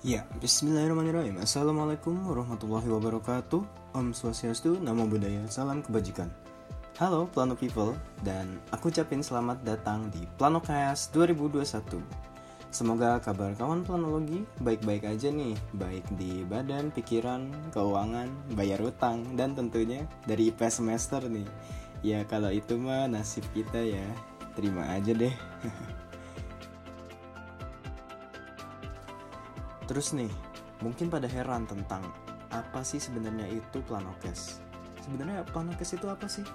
Ya, bismillahirrahmanirrahim. Assalamualaikum warahmatullahi wabarakatuh. Om Swastiastu, Namo Buddhaya, Salam Kebajikan. Halo Plano People Dan aku ucapin selamat datang di Plano Cast 2021 Semoga kabar kawan planologi baik-baik aja nih Baik di badan, pikiran, keuangan, bayar utang Dan tentunya dari IP semester nih. Ya kalau itu mah nasib kita ya Terima aja deh Terus nih, mungkin pada heran tentang apa sih sebenarnya itu planokes. Sebenarnya planokes itu apa sih?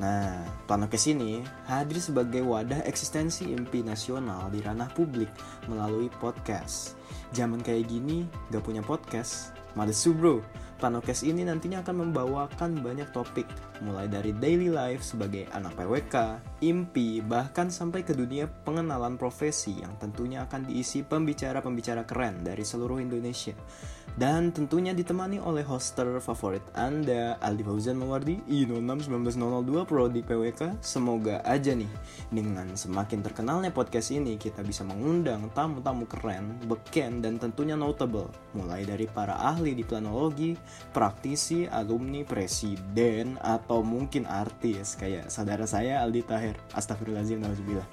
Nah, planokes ini hadir sebagai wadah eksistensi impi nasional di ranah publik melalui podcast. Zaman kayak gini, gak punya podcast, malesu bro. Planokes ini nantinya akan membawakan banyak topik, mulai dari daily life sebagai anak PWK, impi, bahkan sampai ke dunia pengenalan profesi yang tentunya akan diisi pembicara-pembicara keren dari seluruh Indonesia. Dan tentunya ditemani oleh hoster favorit Anda, Aldi Fauzan Mawardi, I06 1902 Prodi PWK. Semoga aja nih, dengan semakin terkenalnya podcast ini, kita bisa mengundang tamu-tamu keren, beken, dan tentunya notable. Mulai dari para ahli di planologi, praktisi, alumni, presiden, atau mungkin artis kayak saudara saya Aldi Tahir. Astagfirullahaladzim, nauzubillah.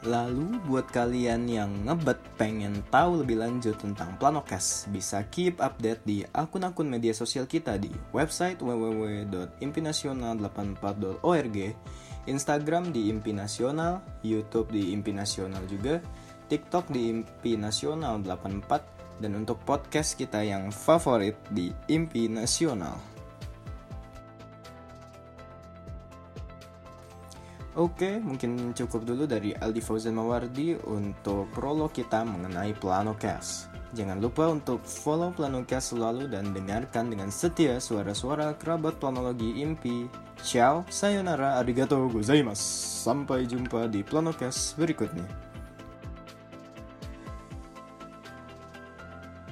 Lalu buat kalian yang ngebet pengen tahu lebih lanjut tentang Planokes, bisa keep update di akun-akun media sosial kita di website www.impinasional84.org, Instagram di Impi Nasional, YouTube di Impi Nasional juga, TikTok di Impi Nasional 84, dan untuk podcast kita yang favorit di Impi Nasional. Oke, mungkin cukup dulu dari Aldi Fauzan Mawardi untuk prolog kita mengenai Planocast. Jangan lupa untuk follow Planocast selalu dan dengarkan dengan setia suara-suara kerabat planologi impi. Ciao, sayonara, arigatou gozaimasu. Sampai jumpa di Planocast berikutnya.